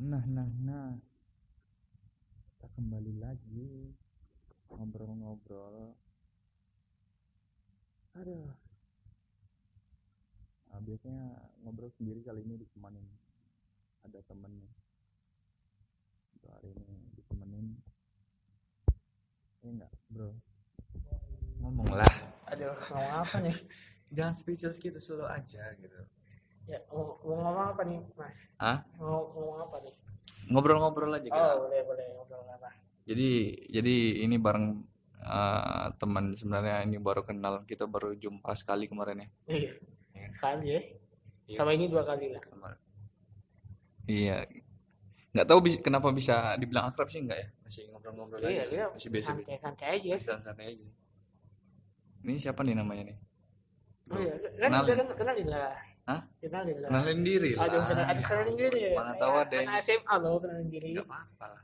Nah, nah, nah. Kita kembali lagi ngobrol-ngobrol. Aduh. Nah, biasanya ngobrol sendiri kali ini ditemenin ada temennya. Untuk hari ini ditemenin. Iya enggak, bro? Ngomong lah. Aduh, ngomong apa nih? Jangan spesial gitu, solo aja gitu. Ya, mau, mau ngomong apa nih, Mas? Hah? Mau ngomong apa nih? Ngobrol-ngobrol aja kita. Oh, boleh, boleh ngobrol apa? Jadi jadi ini bareng eh, teman sebenarnya ini baru kenal kita baru jumpa sekali kemarin ya. Iya, Iya. sekali ya. Iya. Sama ini dua kali lah. Sama- Iya. Nggak tahu bis- kenapa bisa dibilang akrab sih enggak ya? Masih ngobrol-ngobrol Iya, aja. iya. Masih biasa-biasa. Santai-santai aja sih. Santai aja. Ini siapa nih namanya nih? Oh iya, kan Kenalin. kan kenalin lah. Hah? Kenalin lah. Kenalin diri lah. Aduh, kenal, aduh, kenalin diri. Mana tahu ada yang anak SMA loh kenalin diri. Nggak apa-apa lah.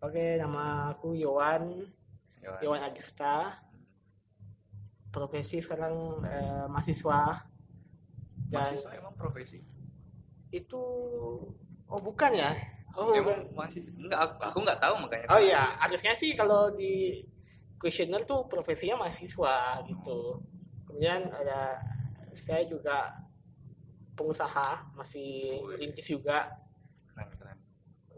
Oke, nama aku Yowan, Ya, Yowan Agista. Profesi sekarang eh, mahasiswa. Dan Mahasiswa emang profesi. itu oh bukan ya? Oh, emang bukan. masih enggak aku, aku nggak tahu makanya. Oh iya, harusnya sih kalau di questionnaire tuh profesinya mahasiswa gitu. Kemudian ada saya juga pengusaha, masih Wih. rintis juga. Keren, keren.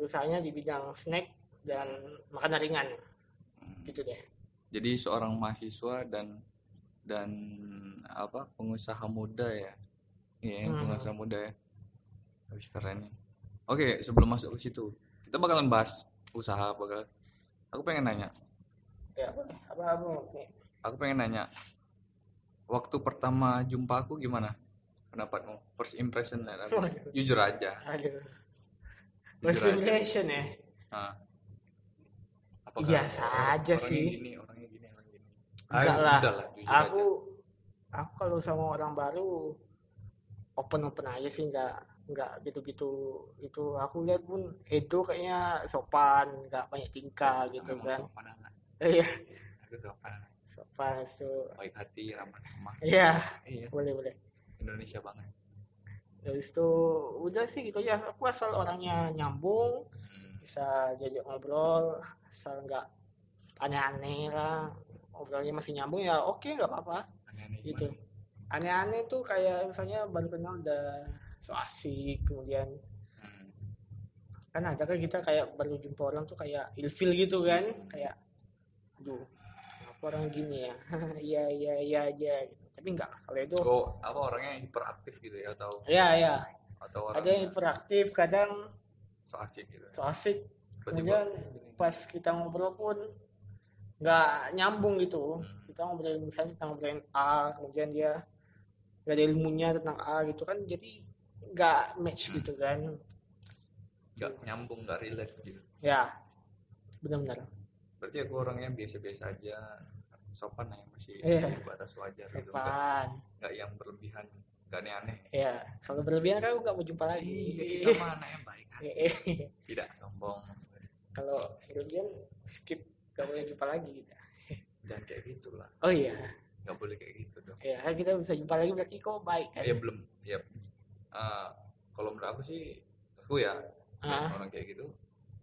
Usahanya di bidang snack dan makanan ringan Hmm. gitu deh. Jadi seorang mahasiswa dan dan apa pengusaha muda ya. Iya, Hmm. pengusaha muda ya. Habis keren nih. Oke, sebelum masuk ke situ, kita bakalan bahas usaha bakal. Aku pengen nanya, Ya boleh. Apa? Nih. aku pengen nanya. Waktu pertama jumpa aku gimana? Pendapatmu? First impression ya. Waduh. Jujur aja. Aduh. Jujur First aja. impression ya. Nah. Apakah Biasa aja orangnya sih. Gini, orangnya gini, orangnya gini. Enggak lah. lah, jujur Aku aja. aku kalau sama orang baru open open aja sih nggak nggak gitu-gitu itu aku lihat pun Edo kayaknya sopan nggak banyak tingkah gitu Memang kan sopan anak. iya Aku sopan. sopan itu baik hati ramah tamah iya iya boleh boleh Indonesia banget. Dari itu udah sih gitu ya aku asal orangnya nyambung hmm. bisa diajak ngobrol asal nggak aneh-aneh lah. Ngobrolnya masih nyambung ya oke nggak apa-apa. Aneh-aneh gitu. Aneh-aneh tuh kayak misalnya baru kenal udah so asik kemudian Hmm. kan ada kan kita kayak baru jumpa orang tuh kayak ilfil gitu kan kayak aduh orang gini ya? Iya iya iya aja gitu tapi enggak kalau itu oh apa orangnya hiperaktif gitu ya atau ya ya atau ada orangnya yang interaktif kadang so asik gitu. so asik. Kemudian pas kita ngobrol pun nggak nyambung gitu. Hmm. kita ngobrolin misalnya kita ngobrolin A kemudian dia nggak ada ilmunya tentang A gitu kan jadi nggak match Hmm. gitu kan. Nggak nyambung nggak relate gitu. Ya benar-benar. Berarti aku orangnya biasa-biasa aja sopan lah ya masih Iya. di batas wajar gitu. Nggak sopan. nggak yang berlebihan nggak aneh-aneh. Ya kalau berlebihan kan nggak mau jumpa iya lagi kita mana yang baik hati tidak sombong. Kalau berlebihan skip nggak boleh jumpa lagi kita. Jangan kayak gitulah. Oh iya. Nggak boleh kayak gitu dong. Ya kan kita bisa jumpa lagi berarti kok baik kan? Ya belum. Ya eh, kalau menurut aku sih aku ya Ah. orang kayak gitu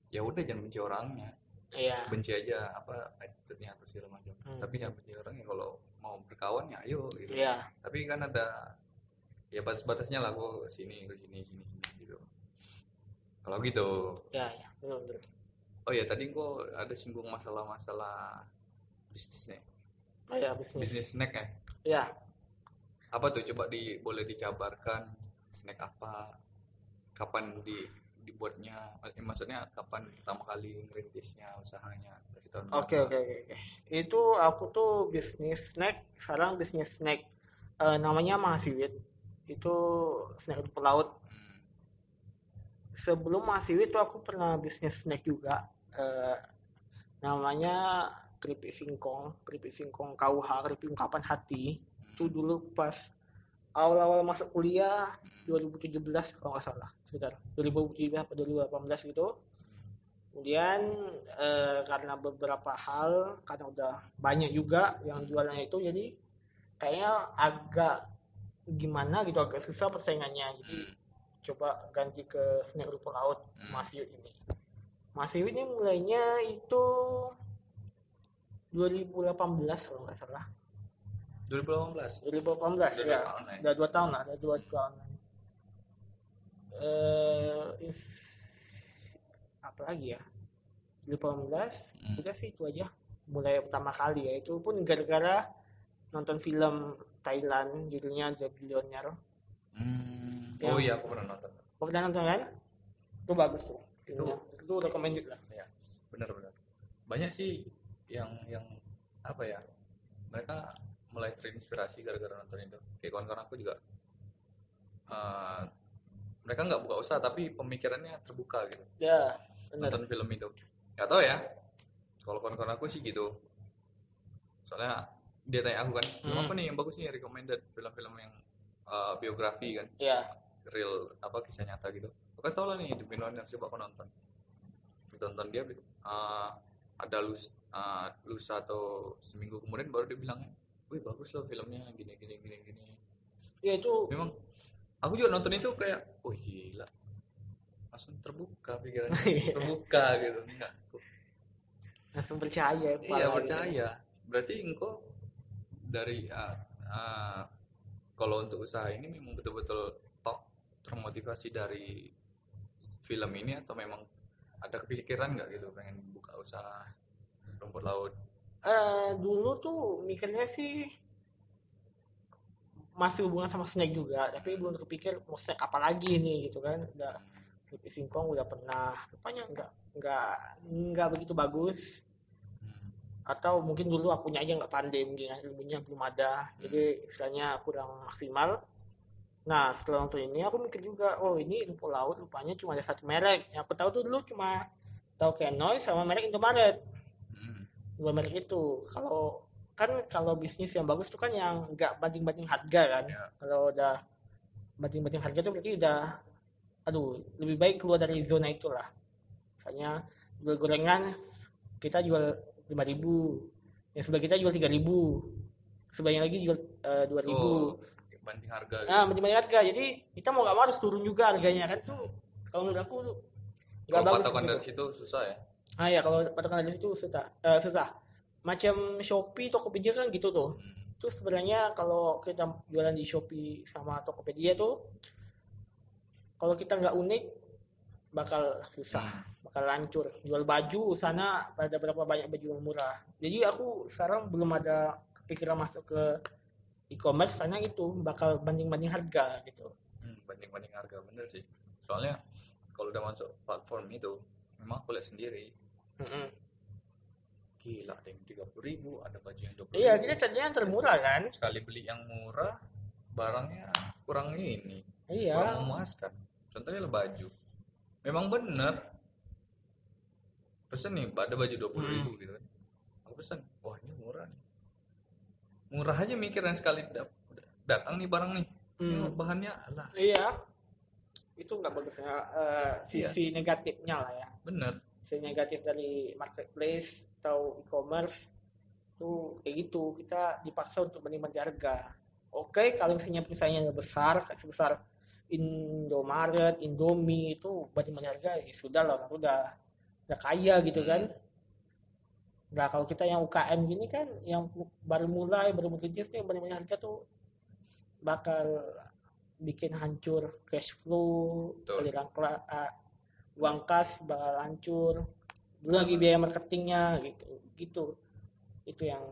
ya udah jangan benci orangnya iya. Benci aja apa attitude-nya atau segala macam. Hmm. tapi ya benci orangnya kalau mau berkawan ya ayo gitu. Iya. Tapi kan ada ya batas-batasnya lah kok sini ke sini sini sini gitu. Kalau gitu. Ya ya benar benar oh ya tadi kok ada singgung masalah-masalah bisnis nih. Oh ya bisnis. Bisnis snack ya? Ya apa tuh? Coba di boleh dijabarkan snack apa? Kapan di dibuatnya eh, maksudnya kapan pertama kali ngerintisnya usahanya dari tahun oke oke oke itu aku tuh bisnis snack sekarang bisnis snack. Eh, namanya Mahasiwit itu snack rumput laut. Hmm, sebelum Mahasiwit tuh aku pernah bisnis snack juga. Eh, namanya keripik singkong keripik singkong KUH keripik ungkapan hati. Itu dulu pas awal-awal masuk kuliah 2017 kalau nggak salah sekitar 2017 atau 2018 gitu. Kemudian eh, karena beberapa hal karena udah banyak juga yang jualannya itu jadi kayaknya agak gimana gitu agak susah persaingannya jadi hmm, coba ganti ke snack rumput laut Hmm. Masiu ini. Masiu ini mulainya itu 2018 kalau nggak salah 2018 2018 Udah ya tahun ya. udah dua tahun lah udah dua tahun eh ins- apa lagi ya 2018 Hmm. udah sih itu aja mulai pertama kali ya itu pun gara-gara nonton film Thailand judulnya The Billionaire Hmm. Oh iya aku pernah nonton. Kau pernah nonton kan itu bagus tuh Itu- filmnya. itu recommended lah Ya, benar-benar. Banyak sih yang yang apa ya? Mereka mulai terinspirasi gara-gara nonton itu. Kayak kawan-kawan aku juga eh, mereka nggak buka usaha tapi pemikirannya terbuka gitu. ya benar Nonton film itu. Gak tau ya. Kalau kawan-kawan aku sih gitu. Soalnya dia tanya aku kan, film Hmm. apa nih yang bagus nih recommended film-film yang eh, biografi kan, ya real apa kisah nyata gitu. Aku tau lah nih The Billionaire coba aku nonton. Ditonton dia eh, ada lus, eh, lusa atau seminggu kemudian baru dia bilang, wih bagus loh filmnya gini gini gini gini. ya itu Memang aku juga nonton itu kayak, wih gila, langsung terbuka pikirannya, Iya. terbuka gitu. Enggak, langsung percaya Iya kepala percaya. Berarti engkau dari ah, ah, kalau untuk usaha ini memang betul-betul tok termotivasi dari film ini atau memang ada kepikiran nggak gitu pengen buka usaha rumput laut? Eh, dulu tuh mikirnya sih masih hubungan sama snack juga tapi belum terpikir mau snack apa lagi nih gitu kan. Udah keripik singkong udah pernah rupanya nggak nggak nggak begitu bagus. Hmm. atau mungkin dulu akunya aja nggak pandai mungkin kan, ilmunya belum ada. Jadi istilahnya kurang maksimal. Nah setelah nonton ini aku mikir juga oh ini rumput laut rupanya cuma ada satu merek. Yang aku tahu tuh dulu cuma tahu Kenoy sama merek Indomaret Dua merek itu kalau kan kalau bisnis yang bagus tuh kan yang nggak banding-banding harga kan. Ya. kalau udah banding-banding harga tuh berarti udah aduh lebih baik keluar dari zona itulah. Misalnya jual gorengan kita jual 5000 yang sebelah kita jual 3000 sebelahnya lagi jual eh, 2000 Oh, banding harga gitu. nah banding-banding harga. Jadi kita mau nggak mau harus turun juga harganya kan. Tuh kalau menurut aku nggak Kalau bagus patokan gitu. dari situ susah ya. Ah ya kalau patokan dari situ susah. Eh, susah. Macam Shopee, Tokopedia kan gitu tuh. Hmm. Itu sebenarnya kalau kita jualan di Shopee sama Tokopedia tuh kalau kita nggak unik bakal susah, bakal hancur. Jual baju sana pada berapa banyak baju yang murah. Jadi aku sekarang belum ada kepikiran masuk ke e-commerce karena itu bakal banding-banding harga gitu. Hmm, banding-banding harga bener sih. Soalnya kalau udah masuk platform itu, memang aku lihat sendiri, Mm-mm. gila ada yang tiga puluh ribu, ada baju yang dua puluh Iya, kita carinya yang termurah kan? sekali beli yang murah barangnya kurang ini. Iya. kurang memuaskan. Contohnya lah baju. Memang bener. Pesen nih ada baju dua puluh ribu gitu kan. Aku pesen wah ini murah nih. Murah aja mikir dan sekali datang nih barang nih. Hmm. bahannya lah. Iya, itu nggak bagus ya. Eh, sisi negatifnya lah ya. bener Sisi negatif dari marketplace atau e-commerce itu kayak gitu. Kita dipaksa untuk banding-banding harga. Oke, kalau misalnya perusahaannya besar, sebesar Indomaret, Indomie itu banding-banding harga, ya sudah lah, orang udah udah kaya gitu kan. Nah, kalau kita yang UKM gini kan, yang baru mulai, baru merintis nih, banding-banding harga tuh bakal bikin hancur cash flow, aliran ah, uang kas bakal hancur. Belum lagi biaya marketingnya gitu, gitu. Itu yang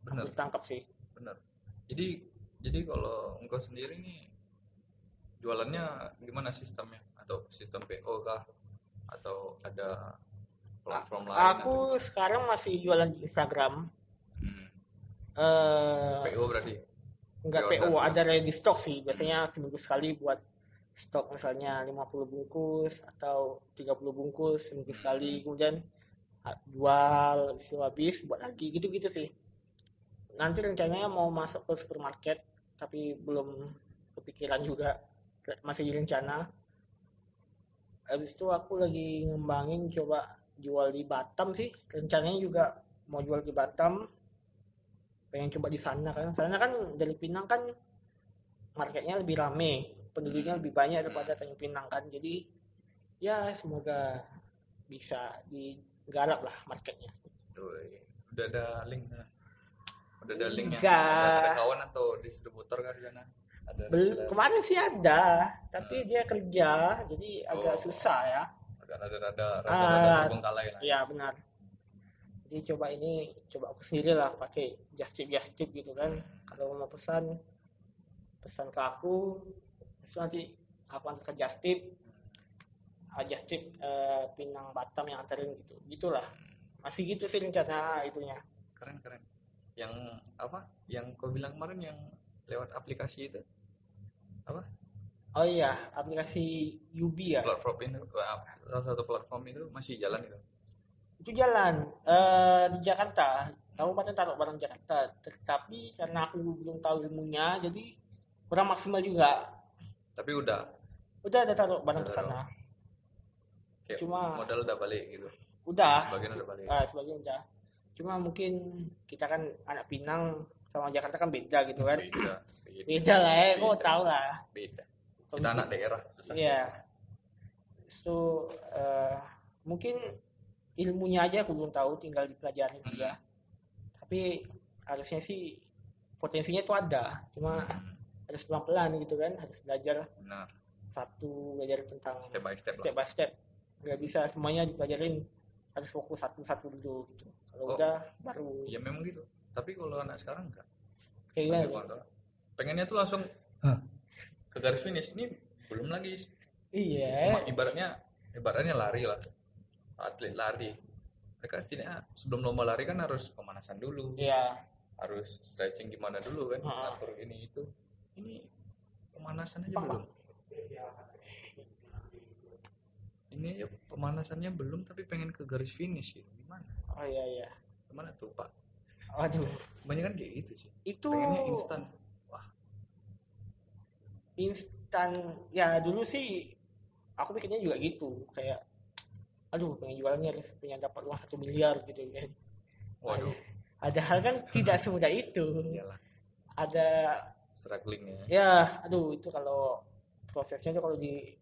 bener aku tangkap sih. bener jadi jadi kalau engkau sendiri nih jualannya gimana sistemnya? Atau sistem PO kah? Atau ada platform lain Aku sekarang masih jualan di Instagram. atau- Hmm, Eh, PO berarti Enggak Pre-order PO, juga. ada ready stock sih. Biasanya seminggu sekali buat stok misalnya 50 bungkus atau 30 bungkus seminggu sekali. Kemudian ha- jual, habis habis, buat lagi. Gitu-gitu sih. Nanti rencananya mau masuk ke supermarket, tapi belum kepikiran juga. Masih di rencana. Habis itu aku lagi ngembangin coba jual di Batam sih. Rencananya juga mau jual di Batam pengen coba di sana kan sana kan dari Pinang kan marketnya lebih rame penduduknya Hmm. lebih banyak daripada Tanjung Pinang kan jadi ya semoga bisa digarap lah marketnya udah ada link nah. udah ada link yang Enggak. ada, ada kawan atau distributor kan di sana ada Bel- kemarin sih ada tapi Hmm. dia kerja jadi agak Oh. susah ya agak rada-rada Ah. rada-rada terbengkalai lah Iya benar. Jadi coba ini coba aku sendiri lah pakai just tip just tip gitu kan. Kalau mau pesan pesan ke aku, terus nanti aku antar ke just tip, ah, just tip eh, Pinang Batam yang anterin gitu. Gitulah. Masih gitu sih rencana itunya. keren keren yang apa yang kau bilang kemarin yang lewat aplikasi itu apa Oh iya, aplikasi Yubi ya. platform itu uh, salah satu platform itu masih jalan itu Itu jalan eh, di Jakarta. Kabupaten taruh barang Jakarta. Tetapi karena aku belum tahu ilmunya, jadi kurang maksimal juga. tapi udah Udah ada taruh barang ke sana. Cuma- modal udah balik gitu Udah. sebagian udah balik Ah, sebagian udah. Cuma mungkin kita kan anak Pinang sama Jakarta kan beda gitu kan. beda beda, Beda lah ya, kok tahu lah. beda kita anak daerah Iya. So, eh, mungkin ilmunya aja aku belum tahu, tinggal dipelajarin aja. Tapi harusnya sih potensinya itu ada. Cuma Hmm, harus pelan-pelan gitu kan, harus belajar nah satu belajar tentang step by step step lah by step. Nggak bisa semuanya dipelajarin harus fokus satu-satu dulu gitu. Kalau Oh. udah baru. Ya memang gitu. Tapi kalau anak sekarang enggak kayak gimana? kontrol. pengennya tuh langsung "Hah, ke garis finish. Ini belum lagi. Iya. Ibaratnya ibaratnya lari lah atlet lari. Mereka setidaknya sebelum lomba lari kan harus pemanasan dulu. Iya. Harus stretching gimana dulu kan Ha-ha. atur ini itu. Ini pemanasan aja Bang, belum. Ini aja pemanasannya belum tapi pengen ke garis finish gitu. Gimana? Oh iya iya. Gimana tuh pak? Waduh. Banyak kan kayak gitu sih. Itu pengennya instan. Wah. Instan. Ya dulu sih aku pikirnya juga gitu. Kayak aduh pengen harus punya dapat uang satu miliar gitu kan waduh. Padahal kan tidak semudah itu. Iyalah. Ada strugglingnya ya. Aduh itu kalau prosesnya tuh kalau di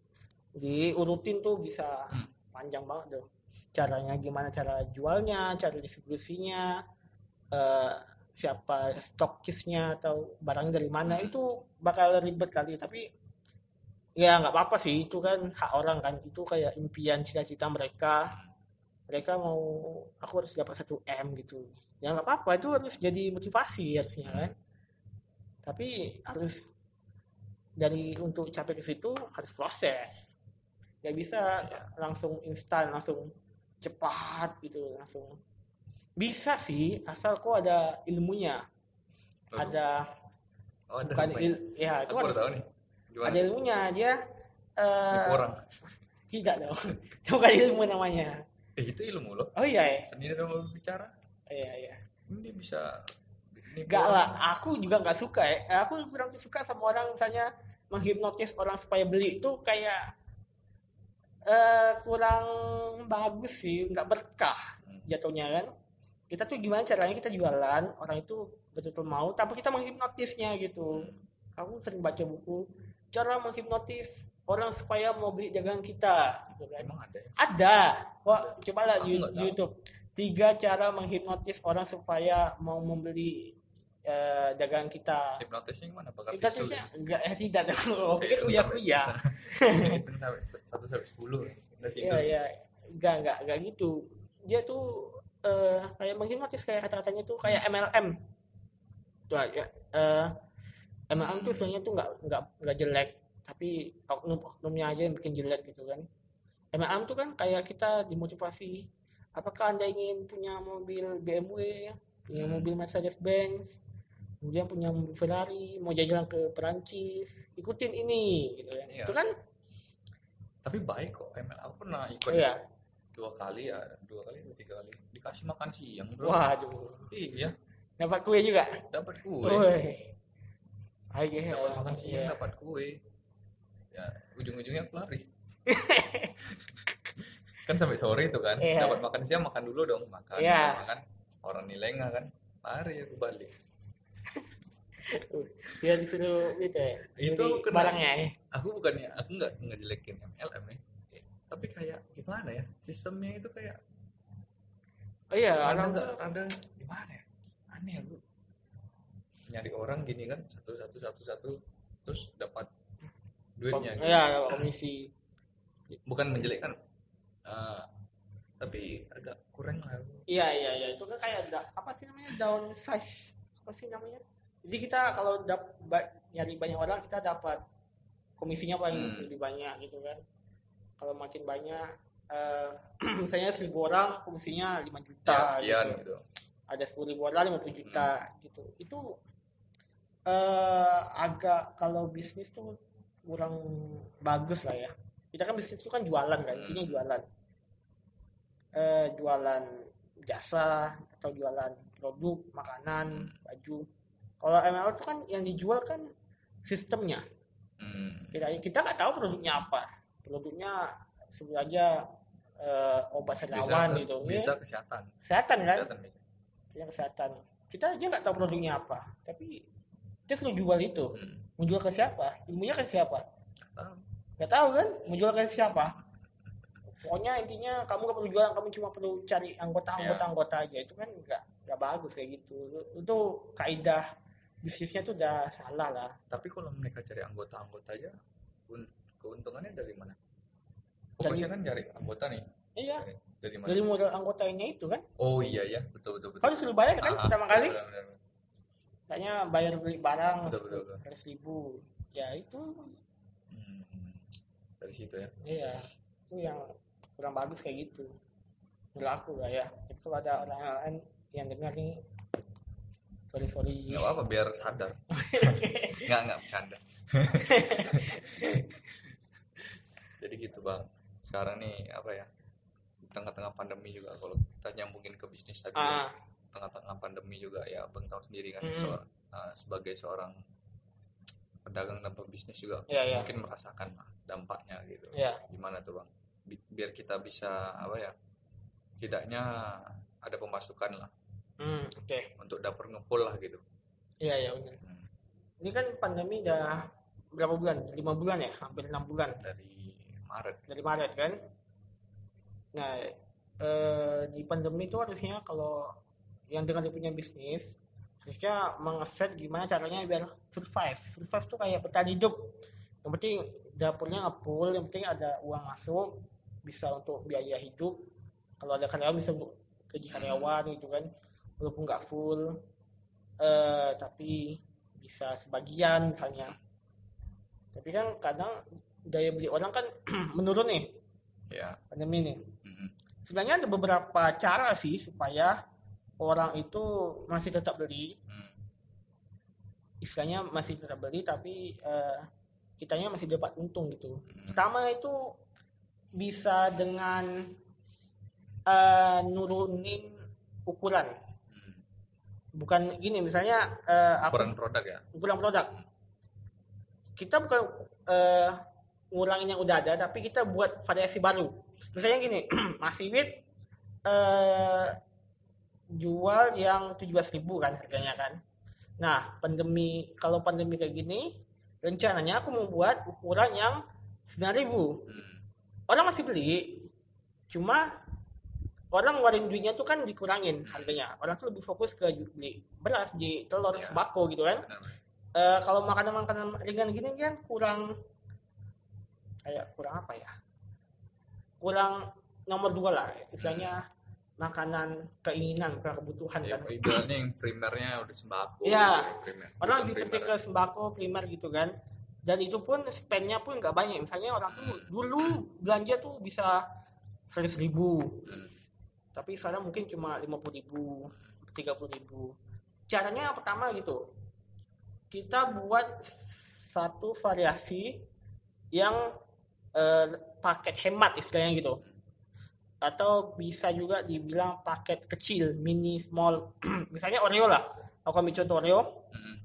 diurutin tuh bisa Hmm. panjang banget tuh. Caranya gimana cara jualnya cara distribusinya eh, siapa stokisnya atau barang dari mana Hmm. itu bakal ribet kali. Tapi ya nggak apa-apa sih itu kan hak orang kan. Itu kayak impian cita-cita mereka. Mereka mau aku harus dapat satu m gitu. Ya nggak apa-apa itu harus jadi motivasi harusnya kan. Tapi harus dari untuk capai ke situ harus proses. Nggak bisa langsung instan langsung cepat gitu langsung. Bisa sih asal kok ada ilmunya. Waduh. ada oh, ada bukan ya? il- ya itu harus tahu nih gimana? Ada ilmunya dia eh, Nipu orang? tidak dong. Itu bukan ilmu namanya. Eh, itu ilmu loh. Oh iya ya seni dalam berbicara iya iya. Ini bisa Enggak lah, aku juga nggak suka ya. Aku kurang suka sama orang misalnya menghipnotis orang supaya beli. Itu kayak eh kurang bagus sih, nggak berkah Hmm. jatuhnya kan. Kita tuh gimana caranya kita jualan, orang itu betul-betul mau, tanpa kita menghipnotisnya gitu. Aku sering baca buku cara menghipnotis orang supaya mau beli dagangan kita, gitu kan. emang ada ya Ada. Wah, coba lah di. YouTube. Tiga cara menghipnotis orang supaya mau membeli eh, dagangan kita. hipnotisnya gimana pakai Hipnotisnya enggak eh tidak dong. Iya, Pikir kuya kuya. hitung sampai satu sampai sepuluh udah Iya iya. Enggak enggak enggak gitu. Dia tuh eh, kayak menghipnotis kayak kata-katanya tuh kayak MLM. Tuh ya. eh, MLM tuh sebenarnya tuh enggak enggak enggak jelek, tapi oknum-oknumnya aja yang bikin jelek gitu kan. MLM tuh kan kayak kita dimotivasi. Apakah Anda ingin punya mobil BMW, punya Hmm. mobil Mercedes-Benz, kemudian punya mobil Ferrari, mau jalan ke Perancis, ikutin ini gitu kan. Iya. Itu kan tapi baik kok ML aku pernah ikut iya. dua kali ya dua kali dua tiga kali dikasih makan siang bro Waduh. iya Dapat kue juga. dapat kue Woi. Hai ge. dapat makan siang Iya. dapat kue ya ujung-ujungnya aku lari kan sampai sore itu kan Iya. dapat makan siang makan dulu dong makan Iya. makan orang nilainya kan lari aku balik Dia disuruh itu ya. Itu kena- barangnya ya. aku bukannya aku nggak ngejelekin MLM ya tapi kayak gimana ya sistemnya itu kayak oh iya ada nggak ada gimana ya aneh aku nyari orang gini kan satu satu satu satu terus dapat duitnya gitu. ya komisi. Bukan menjelekkan eh, tapi agak kurang lah. Iya iya iya. Itu kan kayak da- apa sih namanya? Down size apa sih namanya? Jadi kita kalau dap, ba- nyari banyak orang kita dapat komisinya paling Hmm. lebih banyak gitu kan. Kalau makin banyak eh, misalnya seribu orang komisinya 5 juta ya sekian gitu. gitu. Ada sepuluh ribu orang 50 juta gitu. Itu eh agak kalau bisnis tuh kurang bagus lah ya. Kita kan bisnis itu kan jualan kan? Intinya Hmm. jualan. Eh jualan jasa atau jualan produk makanan baju. Kalau MLM itu kan yang dijual kan sistemnya. Hmm. kita kita nggak tahu produknya apa. Produknya sebut aja eh, obat bisa ke- gitu bisa ya. kesehatan. Kesehatan kan? Kesehatan bisa. Kesehatan. Kita aja nggak tahu produknya apa. Tapi kita suruh jual itu. Hmm. mau jual ke siapa? Ilmunya ke siapa? Nggak tahu. Kan? Mau jual ke siapa? Pokoknya intinya kamu nggak perlu jualan kamu cuma perlu cari anggota anggota Iya. anggota aja. Itu kan nggak nggak bagus kayak gitu. Itu kaidah bisnisnya tuh udah salah lah. Tapi kalau mereka cari anggota-anggota aja un- keuntungannya dari mana? Dari- fokusnya kan cari anggota nih. Iya. Dari, dari mana? dari modal anggotanya itu kan? Oh iya ya betul betul betul. Kalau disuruh bayar kan Ah, pertama kali? Benar, benar, benar. Misalnya bayar beli barang seratus ribu. Ya itu Hmm, dari situ ya. Iya, itu yang kurang bagus kayak gitu. Menurut aku lah ya. Tapi kalau ada orang lain yang dengar nih, sorry sorry. nggak apa-apa biar sadar. Nggak nggak bercanda. Jadi gitu bang. Sekarang nih apa ya di tengah-tengah pandemi juga kalau kita nyambungin ke bisnis tadi Ah, tengah-tengah pandemi juga ya bang tahu sendiri kan seorang- uh, sebagai seorang pedagang dan pebisnis juga Iya, iya. mungkin merasakan lah dampaknya gitu Iya. gimana tuh bang Bi- biar kita bisa apa ya setidaknya ada pemasukan lah hmm, oke. untuk dapur ngepul lah gitu Iya, iya benar. Hmm. Ini kan pandemi udah berapa bulan? Lima bulan ya? Hampir enam bulan dari Maret dari Maret kan. Nah, eh, di pandemi itu harusnya kalau yang dengan dia punya bisnis harusnya mengeset gimana caranya biar survive. Survive tuh kayak bertahan hidup. Yang penting dapurnya ngepul, yang penting ada uang masuk, bisa untuk biaya hidup. Kalau ada karyawan bisa untuk gaji karyawan gitu kan, walaupun nggak full, eh, tapi bisa sebagian misalnya. Tapi kan kadang daya beli orang kan menurun nih ya pandemi nih. Mhm. Sebenarnya ada beberapa cara sih supaya orang itu masih tetap beli, Hmm. istilahnya masih tetap beli tapi eh, kitanya masih dapat untung gitu. Hmm. Pertama itu bisa dengan eh, nurunin ukuran. Hmm. Bukan gini misalnya aku ukuran produk ya ukuran produk. Kita bukan eh, ngurangin yang udah ada, tapi kita buat variasi baru. Misalnya gini, masih wit jual yang 17.000 kan harganya kan. Nah, pandemi kalau pandemi kayak gini, rencananya aku mau buat ukuran yang 9.000. Hmm. Orang masih beli, cuma orang ngeluarin duitnya tuh kan dikurangin harganya. Orang tuh lebih fokus ke beli beras, di telur, Ya. sembako gitu kan. Eh, kalau makanan-makanan ringan gini kan kurang kayak kurang apa ya kurang nomor dua lah istilahnya makanan keinginan kebutuhan ya kan ibaratnya yang primernya udah sembako Iya. gitu, primer. orang lebih penting ke sembako primer gitu kan. Dan itu pun spendnya pun nggak banyak. Misalnya orang tuh dulu belanja tuh bisa seratus ribu. Hmm. tapi sekarang mungkin cuma lima puluh ribu tiga puluh ribu. Caranya yang pertama gitu. Kita buat satu variasi yang eh, paket hemat istilahnya gitu atau bisa juga dibilang paket kecil mini small misalnya Oreo lah aku ambil contoh Oreo Hmm.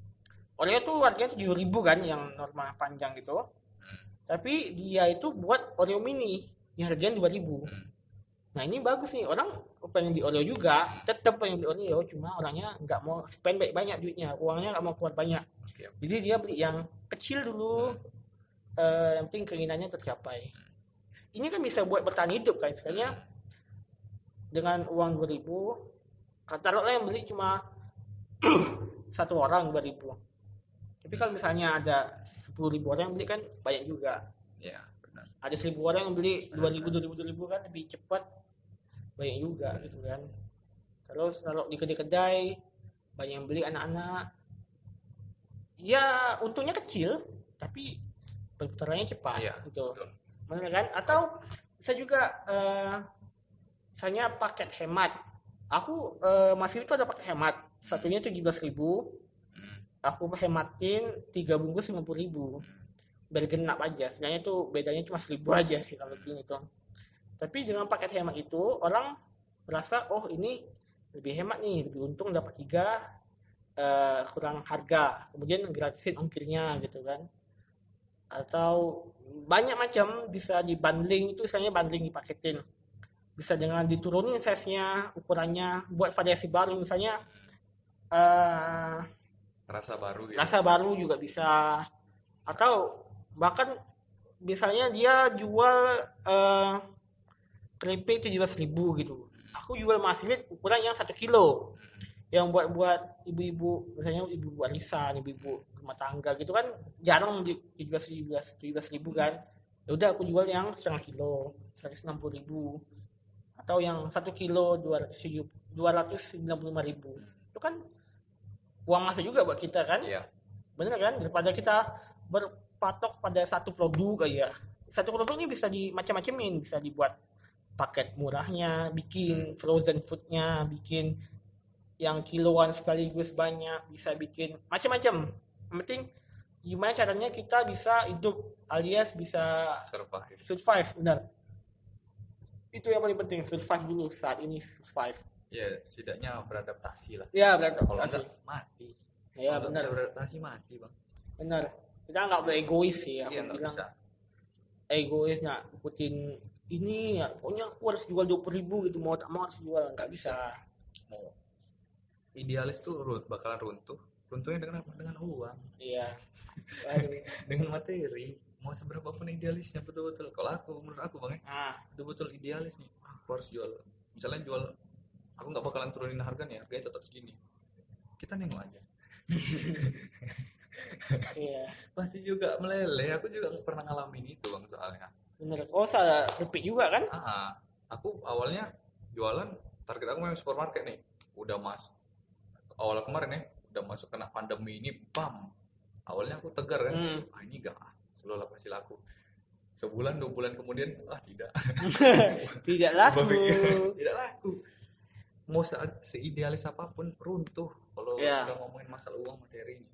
Oreo tuh harganya tujuh ribu kan yang normal panjang gitu Hmm. tapi dia itu buat Oreo mini yang harganya dua ribu Hmm. Nah ini bagus nih orang pengen beli Oreo juga, tetap pengen beli Oreo, cuma orangnya nggak mau spend banyak banyak duitnya, uangnya nggak mau keluar banyak. Jadi dia beli yang kecil dulu, eh, yang penting keinginannya tercapai ini kan bisa buat bertahan hidup kan? Istilahnya dengan uang 2000 taruhlah yang beli cuma satu orang 2000 tapi kalau misalnya ada 10.000 orang yang beli kan banyak juga. Ya benar. Ada 1000 orang yang beli 2000 2000 2000 kan lebih cepat banyak juga gitu kan. Terus kalau di kedai-kedai banyak yang beli anak-anak. Ya untungnya kecil tapi perputarannya cepat Iya, gitu. betul. Benar kan? Atau bisa juga eh misalnya paket hemat. Aku eh, masih itu ada paket hemat. Satunya 17.000 Hmm, aku hematin tiga bungkus 50.000 hmm, biar genap aja. Sebenarnya itu bedanya cuma seribu aja sih kalau itu tapi dengan paket hemat itu orang merasa oh ini lebih hemat nih. Lebih untung dapat tiga eh, kurang harga. Kemudian gratisin ongkirnya gitu kan atau banyak macam bisa di bundling itu misalnya bundling dipaketin. Bisa dengan diturunin size-nya ukurannya buat variasi baru. Misalnya eh rasa baru gitu. rasa baru juga bisa. Atau bahkan misalnya dia jual eh keripik tujuh belas ribu gitu. Aku jual masih ukuran yang satu kilo. Yang buat buat ibu-ibu misalnya ibu warisan ibu-ibu rumah tangga gitu kan jarang beli tujuh belas tujuh belas tujuh belas ribu kan. Ya udah aku jual yang setengah kilo seratus enam puluh ribu. Atau yang satu kilo dua ratus dua ratus sembilan puluh lima ribu. Itu kan uang masa juga buat kita kan. Iya. Bener kan? Daripada kita berpatok pada satu produk aja. Satu produk ini bisa di macam-macamin bisa dibuat paket murahnya bikin frozen foodnya bikin yang kiloan sekaligus banyak bisa bikin macam-macam yang penting gimana caranya kita bisa hidup alias bisa survive. survive benar. Itu yang paling penting survive dulu saat ini survive. Ya setidaknya beradaptasi lah. Ya benar kalau enggak mati. Ya kalau benar. beradaptasi mati bang. Benar. Kita nggak boleh egois sih iya aku nggak bilang. bisa. Egois nggak ikutin ini ya. Pokoknya aku harus jual dua ribu gitu mau tak mau harus jual. Nggak bisa. Mau idealis tuh bakalan runtuh runtuhnya dengan apa dengan uang. Iya. Dengan materi mau seberapa pun idealisnya betul-betul. Kalau aku menurut aku bang ya, nah betul-betul idealis nih aku harus jual. Misalnya jual aku nggak bakalan turunin harganya harganya tetap segini. Kita nengok aja. Iya. Pasti juga meleleh. Aku juga pernah ngalamin itu bang soalnya. Bener. Oh salah repeat juga kan? Ah aku awalnya jualan target aku memang supermarket nih. Udah masuk awal kemarin ya udah masuk kena pandemi ini bam. Awalnya aku tegar kan Hmm. ah ini gak selalu lah pasti laku sebulan dua bulan kemudian ah tidak. Tidak laku. Tidak laku. Mau se seidealis apa pun runtuh kalau Iya. udah ngomongin masalah uang materi ini.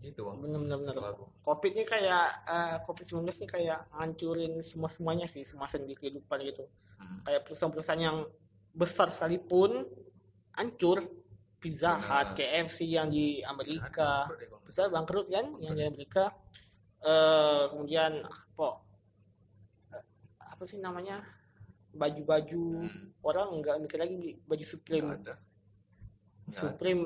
Gitu bang. Bener kalau aku. Covid ini kayak eh, covid 19 ini kayak ngancurin semua semuanya sih semua sendi kehidupan gitu. Hmm. kayak perusahaan-perusahaan yang besar sekalipun hancur Pizza Hut. KFC yang di Amerika, Bang. besar bangkrut kan yang di Amerika. Eh kemudian apa eh, apa sih namanya baju-baju Hmm. orang nggak mikir lagi baju Supreme. Ada Nggak ada. Supreme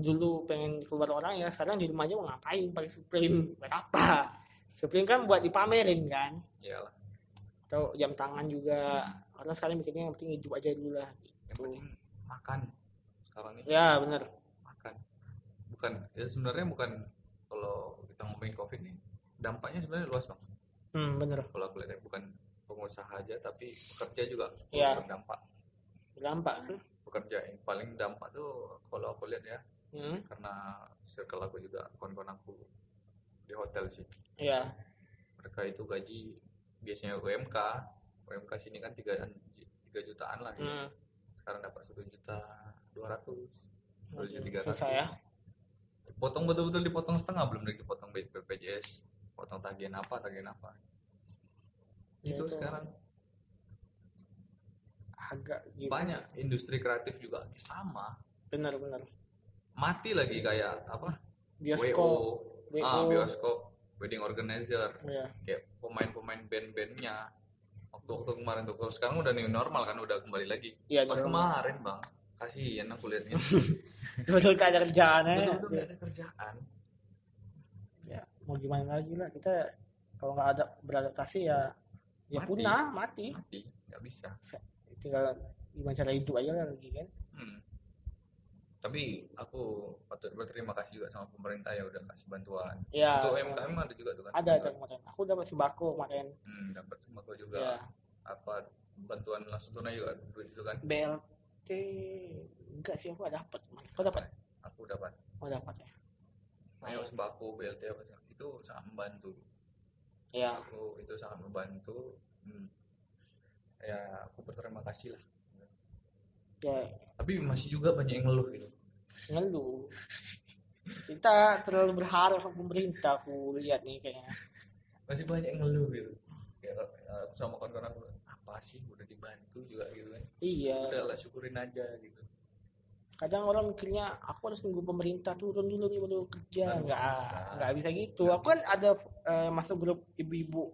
dulu pengen keluar orang ya sekarang di rumah aja mau ngapain pakai Supreme buat apa? Supreme kan buat dipamerin kan iyalah atau jam tangan juga Hmm. orang sekarang mikirnya yang penting hidup aja dulu lah yang penting makan sekarang ini. Ya bener makan. Bukan ya sebenarnya bukan kalau kita ngomongin covid nih dampaknya sebenarnya luas bang. Hmm, bener kalau aku lihat ya, bukan pengusaha aja tapi pekerja juga Iya. berdampak berdampak kan? Pekerja yang paling dampak tuh kalau aku lihat ya hmm, karena circle aku juga kawan-kawan aku di hotel sih. Ya. Mereka itu gaji biasanya UMK UMK sini kan tiga tiga jutaan lah ya. hmm. sekarang dapat satu juta dua ratus. Satu juta. Tiga susah ya. Potong betul-betul dipotong setengah belum lagi dipotong BPJS potong tagihan apa tagihan apa. Ya, itu itu. sekarang. Agak gimana? banyak industri kreatif juga. Sama. Bener bener mati lagi kayak apa? Bioskop. WO, ah, bioskop. Wedding organizer. Ya kayak pemain-pemain band-bandnya. Waktu-waktu kemarin tuh kalau sekarang udah new normal kan udah kembali lagi. Iya, pas kemarin bang kasihan aku liatnya betul gak ada kerjaan ya betul-betul gak ada kerjaan ya mau gimana lagi lah kita kalau nggak ada beradaptasi ya ya Mati. punah mati mati nggak bisa tinggal gimana cara hidup aja lagi kan Hmm. Tapi aku patut berterima kasih juga sama pemerintah ya udah kasih bantuan. ya Untuk UMKM ada juga tuh kan. ada itu kemarin aku dapat sembako kemarin Hmm, dapat sembako juga. ya Apa bantuan langsung tunai juga duit itu kan. BLT enggak sih aku nggak dapat kau dapat Aku dapat. oh dapat ya Ayo sembako BLT apa sih? Itu sangat membantu. ya Aku itu sangat membantu. Hmm. Ya, aku berterima kasih lah. ya Tapi masih juga banyak yang ngeluh gitu. ngeluh kita terlalu berharap sama pemerintah aku lihat nih kayaknya Masih banyak yang ngeluh gitu. Ya, aku sama kawan-kawan aku apa sih udah dibantu juga gitu kan. iya. Udahlah syukurin aja gitu. kadang orang mikirnya aku harus nunggu pemerintah turun dulu nih baru kerja. Nggak bisa. nggak bisa gitu. Nggak aku kan ada eh, masuk grup ibu-ibu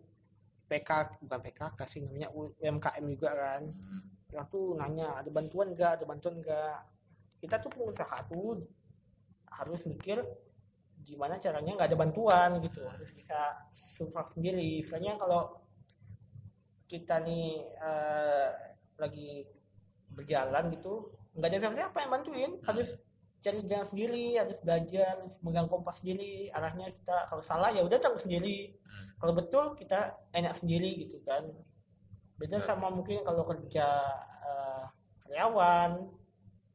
PK bukan PKK sih namanya UMKM juga kan. Hmm. yang tuh nanya ada bantuan nggak? Ada bantuan nggak? Kita tuh pengusaha tuh harus mikir gimana caranya nggak ada bantuan gitu. Harus bisa survive sendiri. Soalnya kalau kita nih eh, lagi berjalan gitu nggak ada siapa-siapa yang bantuin. Harus cari jalan sendiri harus belajar harus megang kompas sendiri. Arahnya kita kalau salah ya udah tahu sendiri. Hmm. kalau betul kita enak sendiri gitu kan. Beda Ya. sama mungkin kalau kerja eh, karyawan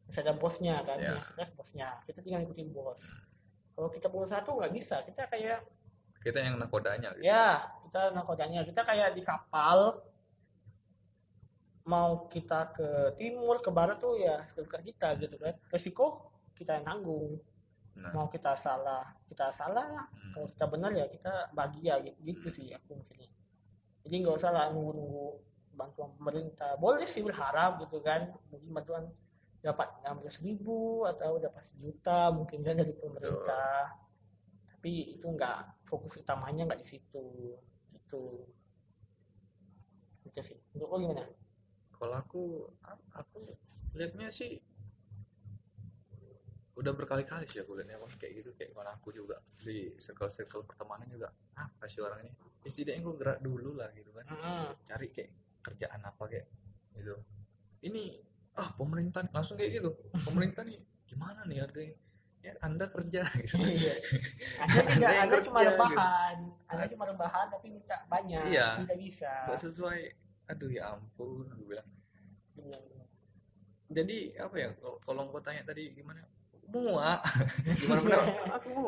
bisa ada bosnya kan stres bosnya. Kita tinggal ikutin bos. Kalau kita pengusaha tuh nggak bisa. Kita kayak Kita yang nakodanya gitu. ya kita nakodanya. Kita kayak di kapal mau kita ke timur ke barat tuh ya suka kita gitu kan. Resiko kita yang tanggung Nah, mau kita salah kita salah hmm. kalau kita benar ya kita bahagia gitu. Gitu sih aku mikirnya jadi nggak usah lah nunggu-nunggu bantuan pemerintah. Boleh sih berharap gitu kan. Mungkin bantuan dapat 16 ribu atau dapat sejuta mungkin kan dari pemerintah. Tapi itu nggak fokus utamanya nggak di situ. Gitu. Itu sih. Untuk lo gimana? Kalau aku aku lihatnya sih udah berkali-kali sih aku lihatnya Bang, kayak gitu kayak kawan aku juga di circle-circle pertemanan juga apa sih orang ini. Ya setidaknya gue gerak dulu lah gitu kan. Cari kayak kerjaan apa kayak gitu. Ini ah pemerintah langsung kayak gitu. Pemerintah nih gimana nih harganya ya. Anda kerja. Gitu Iya. Anda tidak, Anda cuma kerja, rebahan, Anda cuma rebahan tapi minta banyak, Iya. tidak bisa. nggak sesuai. Aduh ya ampun gue bilang. Benar. jadi apa ya kalau kalau kau tanya tadi gimana? Muak gimana benar? Aku muak